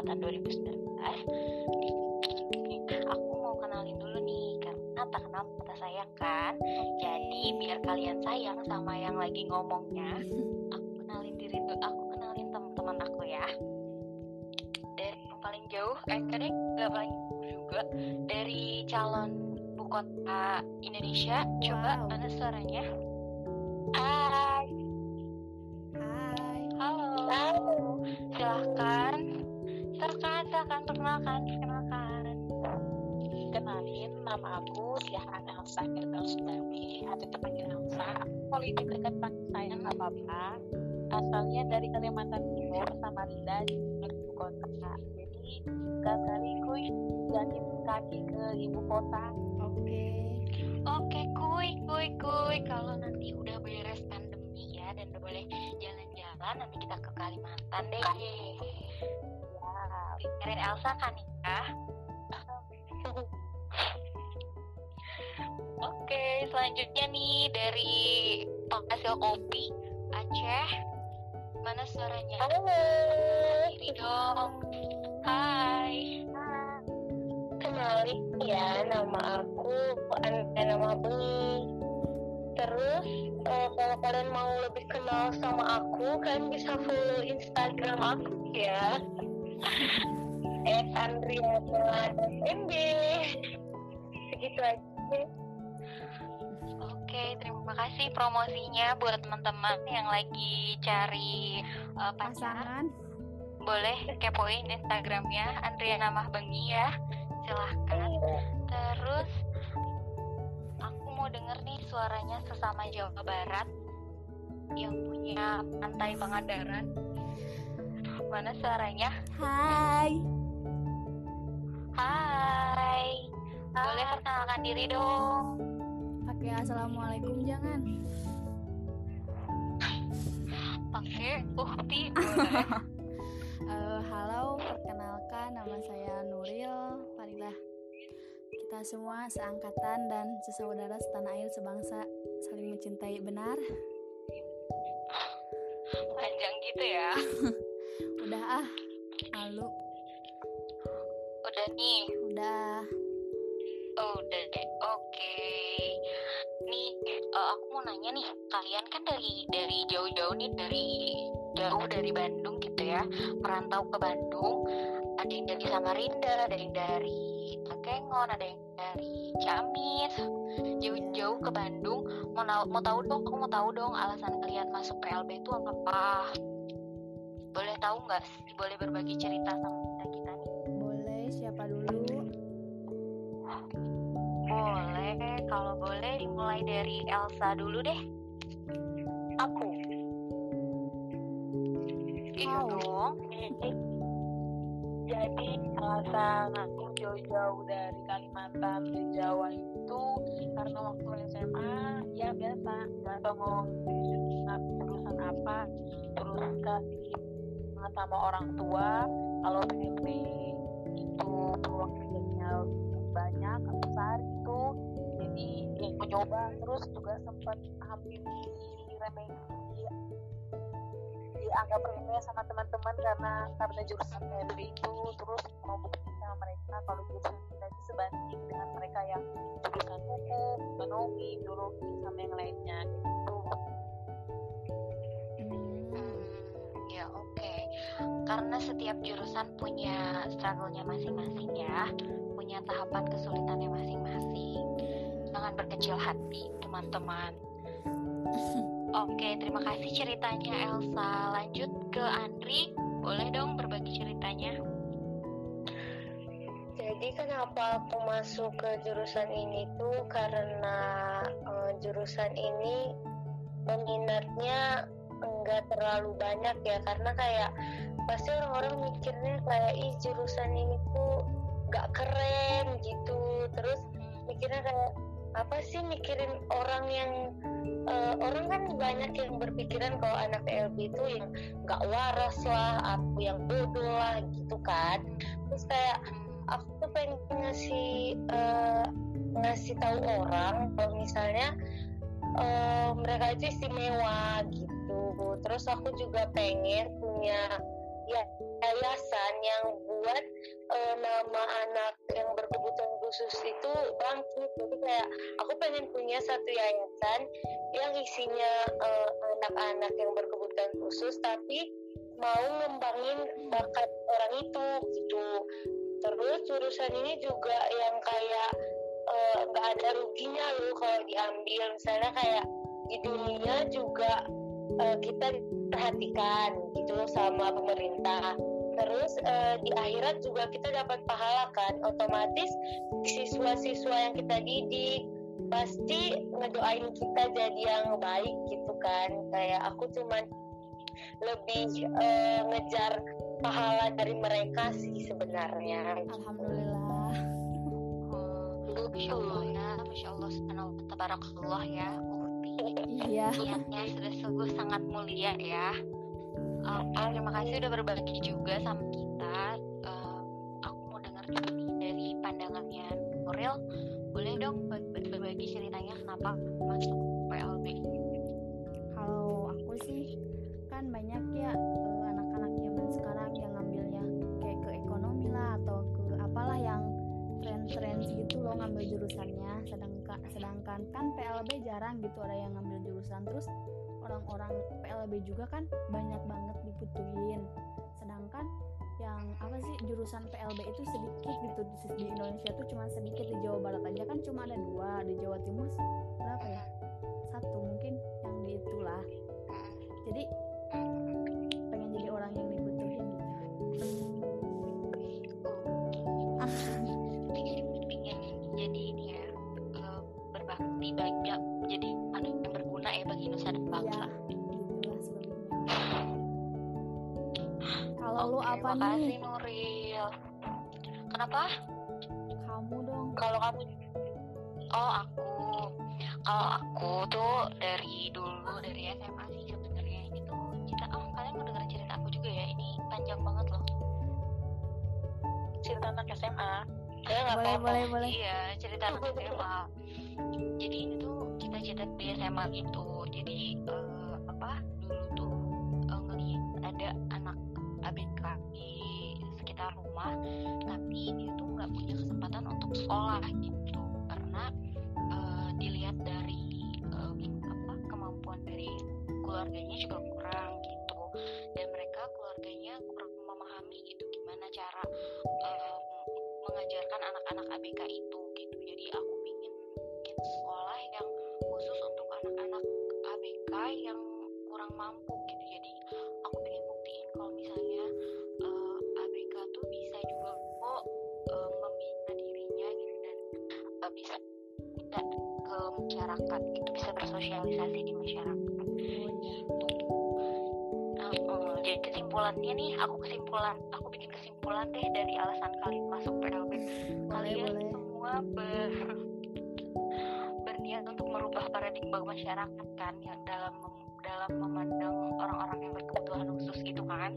angkatan 2019 aku mau kenalin dulu nih karena tak kenal mata sayang kan jadi biar kalian sayang sama yang lagi ngomongnya aku kenalin diri dulu aku kenalin teman-teman aku ya dari yang paling jauh eh kadang nggak paling juga dari calon ibu kota Indonesia. Coba Wow. mana suaranya? Hai, Hai. halo. Silahkan, silahkan, silahkan perkenalkan, perkenalkan. Kenalin, nama aku Siahan Elsa Gerbel Sudami atau terpanggil Elsa. Aku kalau diberikan panggil sayang nggak apa-apa. Asalnya dari Kalimantan Timur, Samarinda di ibu kota. Jadi sekali kuy jalan kaki ke ibu kota. Oke. Oke, kuy, kuy, kuy. Kalau nanti udah beres pandemi ya dan udah boleh jalan-jalan, nanti kita ke Kalimantan deh. Dengerin Elsa kan ya? Oke, selanjutnya nih dari penghasil kopi Aceh. Mana suaranya? Halo. Diri dong. Hai. Kenalin ya, nama aku Anda nama Bengi. Terus eh, kalau kalian mau lebih kenal sama aku, kalian bisa follow Instagram aku ya. At Andriana MB. Segitu aja. Oke, terima kasih promosinya buat teman-teman yang lagi cari uh. Pasangan. Boleh kepoin Instagramnya Andriana Mahbengi ya. Silahkan. Terus aku mau denger nih suaranya sesama Jawa Barat yang punya pantai Pangandaran. Mana suaranya? Hai. Hai. Boleh perkenalkan diri dong. Pakai assalamualaikum jangan. Pakai ukti boleh. Eh, halo, perkenalkan nama saya Nuril Farilah. Kita semua seangkatan dan sesaudara setanah air sebangsa saling mencintai benar. Panjang gitu ya. Udah ah, malu. Udah nih. Udah. Oh, udah deh. Oke. Nih, eh, aku mau nanya nih, kalian kan dari dari jauh-jauh nih dari jauh dari Bandung gitu ya, merantau ke Bandung. Ada yang dari Samarinda, ada yang dari Takengon, ada yang dari Ciamis. Jauh-jauh ke Bandung. Mau mau tahu dong, aku mau tahu dong alasan kalian masuk PLB itu apa? Boleh tahu nggak? sih? Boleh berbagi cerita sama kita kita nih? Boleh siapa dulu? Boleh, kalau boleh dimulai dari Elsa dulu deh. Aku. Iya dong. Jadi alasan aku jauh-jauh dari Kalimantan ke Jawa itu karena waktu SMA ya biasa nggak tahu mau jurusan apa terus kasih sama orang tua kalau PLB itu peluang kerjanya banyak besar gitu jadi ya mencoba terus juga sempat hampir diremehin di dianggap remeh sama teman-teman karena karena jurusan PLB itu. Terus mau sama mereka kalau jurusan kita itu sebanding dengan mereka yang jurusan hukum, ekonomi, biologi sama yang lainnya Karena setiap jurusan punya struggle-nya masing-masing ya, punya tahapan kesulitannya masing-masing. Jangan berkecil hati, teman-teman. Oke, terima kasih ceritanya Elsa. Lanjut ke Andri, boleh dong berbagi ceritanya? Jadi kenapa aku masuk ke jurusan ini tuh karena eh, jurusan ini peminatnya enggak terlalu banyak ya karena kayak pasti orang-orang mikirnya kayak ih jurusan ini tuh gak keren gitu. Terus mikirnya kayak apa sih mikirin orang yang eh, orang kan banyak yang berpikiran kalau anak LB itu yang gak waras lah aku yang bodoh lah gitu kan. Terus kayak aku tuh pengen ngasih eh, ngasih tahu orang kalau misalnya uh, mereka itu istimewa gitu terus aku juga pengen punya ya yayasan yang buat uh, nama anak yang berkebutuhan khusus itu bangkit. Jadi kayak aku pengen punya satu yayasan yang isinya anak-anak uh, yang berkebutuhan khusus tapi mau ngembangin bakat orang itu gitu. Terus jurusan ini juga yang kayak nggak uh, ada ruginya loh kalau diambil. Misalnya kayak di dunia juga uh, kita perhatikan gitu loh sama pemerintah. Terus uh, di akhirat juga kita dapat pahala kan. Otomatis siswa-siswa yang kita didik pasti ngedoain kita jadi yang baik gitu kan. Kayak aku cuman lebih uh, ngejar pahala dari mereka sih sebenarnya. Alhamdulillah. Oh, masya Allah ya masya Allah subhanahu tabarakallah ya iya. Niatnya sudah sungguh sangat mulia ya. Um, terima kasih udah berbagi juga sama kita. Um, aku mau dengar dari pandangannya Nuril. Boleh dong berbagi ceritanya kenapa masuk PLB kalau aku sih kan banyak ya tren-tren gitu loh ngambil jurusannya. Sedangkan sedangkan kan PLB jarang gitu ada yang ngambil jurusan. Terus orang-orang PLB juga kan banyak banget dibutuhin sedangkan yang apa sih jurusan PLB itu sedikit gitu. Di Indonesia tuh cuma sedikit di Jawa Barat aja kan cuma ada dua. Di Jawa Timur berapa ya apa makasih, nih Nuril. Kenapa? Kamu dong. Kalau kamu oh aku. Kalau aku tuh dari dulu dari SMA sih sebenarnya ini tuh. Cerita oh kalian mau dengerin cerita aku juga ya? Ini panjang banget loh. Cerita anak SMA ya nggak boleh apa-apa. boleh boleh. Iya cerita anak SMA jadi ini tuh cita-cita di SMA gitu jadi uh, apa? Dulu tuh uh, ngeliat ada di sekitar rumah tapi dia tuh nggak punya kesempatan untuk sekolah gitu. Karena uh, dilihat dari uh, apa kemampuan dari keluarganya juga kurang gitu. Dan mereka keluarganya kurang memahami gitu gimana cara uh, mengajarkan anak-anak ABK itu gitu. Jadi aku pingin bikin sekolah yang khusus untuk anak-anak ABK yang kurang mampu gitu. Jadi aku pengen masyarakat gitu bisa bersosialisasi di masyarakat. Gitu. Nah, uh, jadi kesimpulannya nih aku kesimpulan aku bikin kesimpulan deh dari alasan kalian masuk PLB kalian boleh. semua ber berniat untuk merubah paradigma masyarakat kan yang dalam dalam memandang orang-orang yang berkebutuhan khusus gitu kan.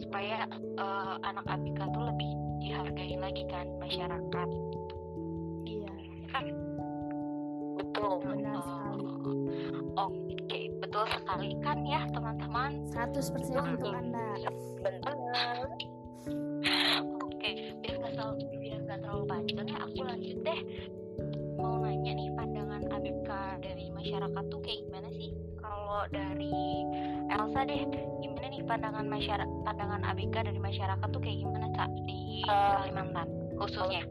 Supaya uh, anak ABK tuh lebih dihargai lagi kan masyarakat 100% untuk anda benar oke biar nggak terlalu biar nggak terlalu panjang ya aku lanjut deh. Mau nanya nih pandangan ABK dari masyarakat tuh kayak gimana sih? Kalau dari Elsa deh gimana nih pandangan masyarakat pandangan ABK dari masyarakat tuh kayak gimana kak di Uh, Kalimantan khususnya?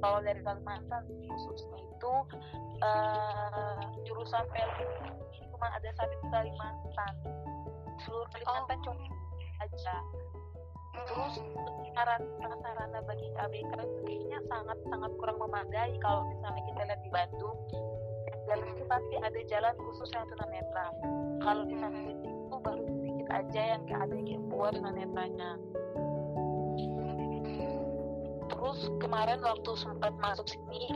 kalau dari Kalimantan khususnya itu uh, jurusan PLB ini cuma ada satu di Kalimantan seluruh Kalimantan cuma aja. Terus sarana sarana bagi ABK itu kayaknya sangat sangat kurang memadai kalau misalnya kita lihat di Bandung. Dan itu pasti ada jalan khusus yang tunanetra kalau di sana itu baru sedikit aja yang ada yang buat tunanetranya terus kemarin waktu sempat masuk sini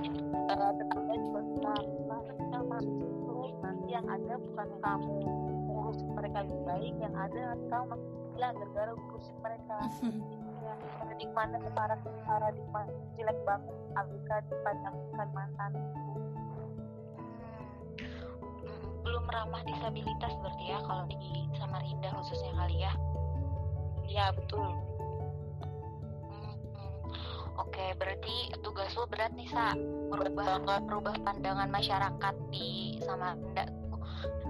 uh, tetangga juga bilang kita masuk situ nanti yang ada bukan kamu mereka lebih baik yang ada masih gila gara-gara ngurusin mereka ya ya paradigmanya para paradigma jelek banget Afrika dipandang Kalimantan Hmm, belum ramah disabilitas berarti ya kalau di Samarinda khususnya kali ya iya betul Hmm, hmm. Oke, berarti tugas lo berat nih, Sa. Merubah merubah pandangan masyarakat di Samarinda tuh.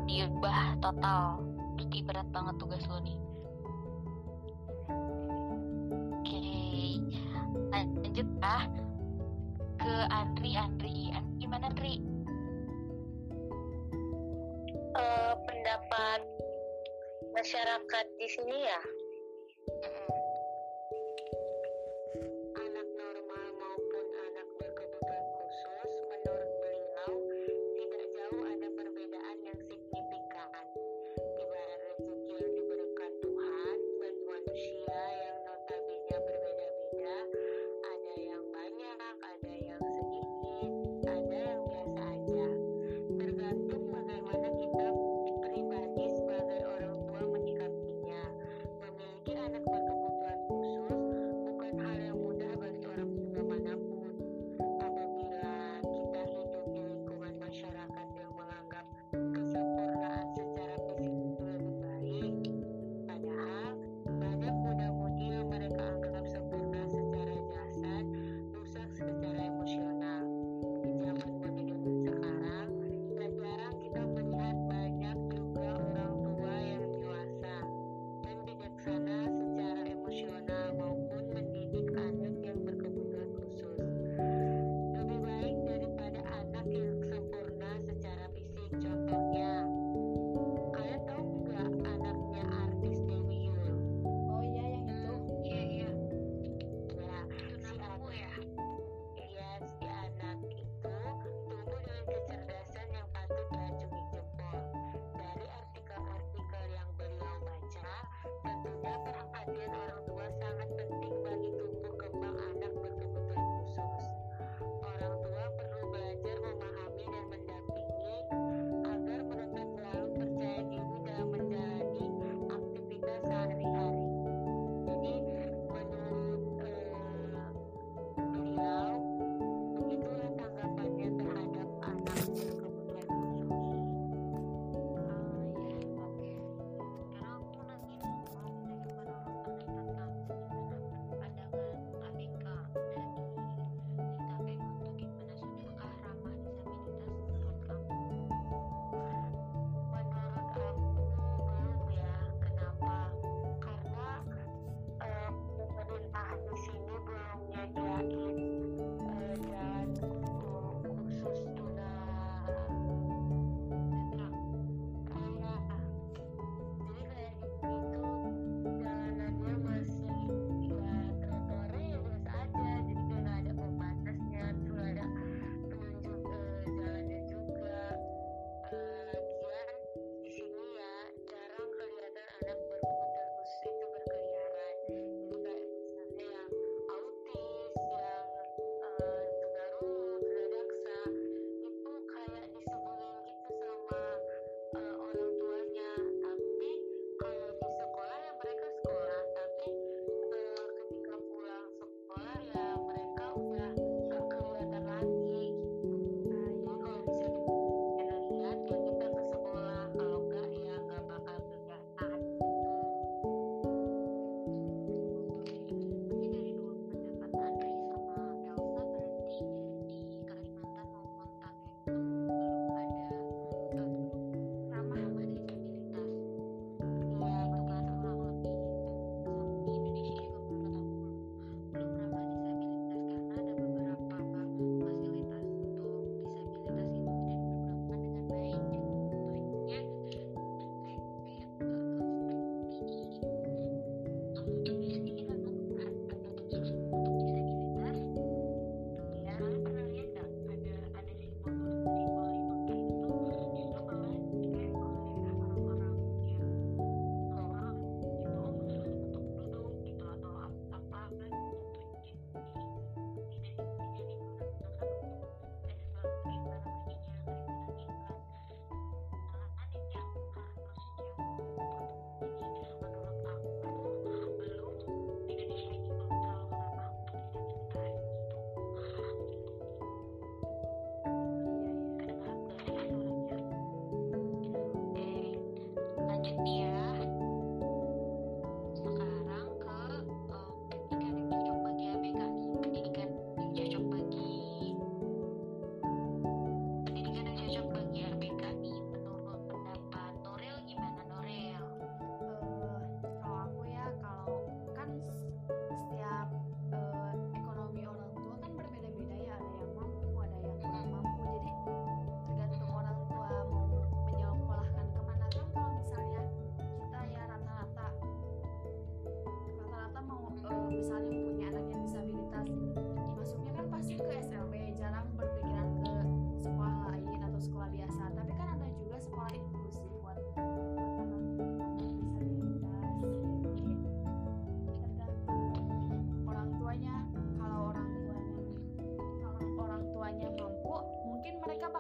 diubah total. Berarti berat banget tugas lo nih. Oke, lanjut ah ke Andri, Andri, Andri gimana Andri? Eh, pendapat masyarakat di sini ya Mm-mm.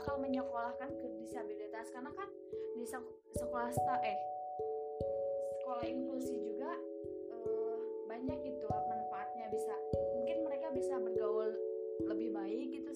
bakal menyekolahkan ke disabilitas. Karena kan di sekolah sta eh sekolah inklusi juga uh, banyak itu manfaatnya. Bisa mungkin mereka bisa bergaul lebih baik gitu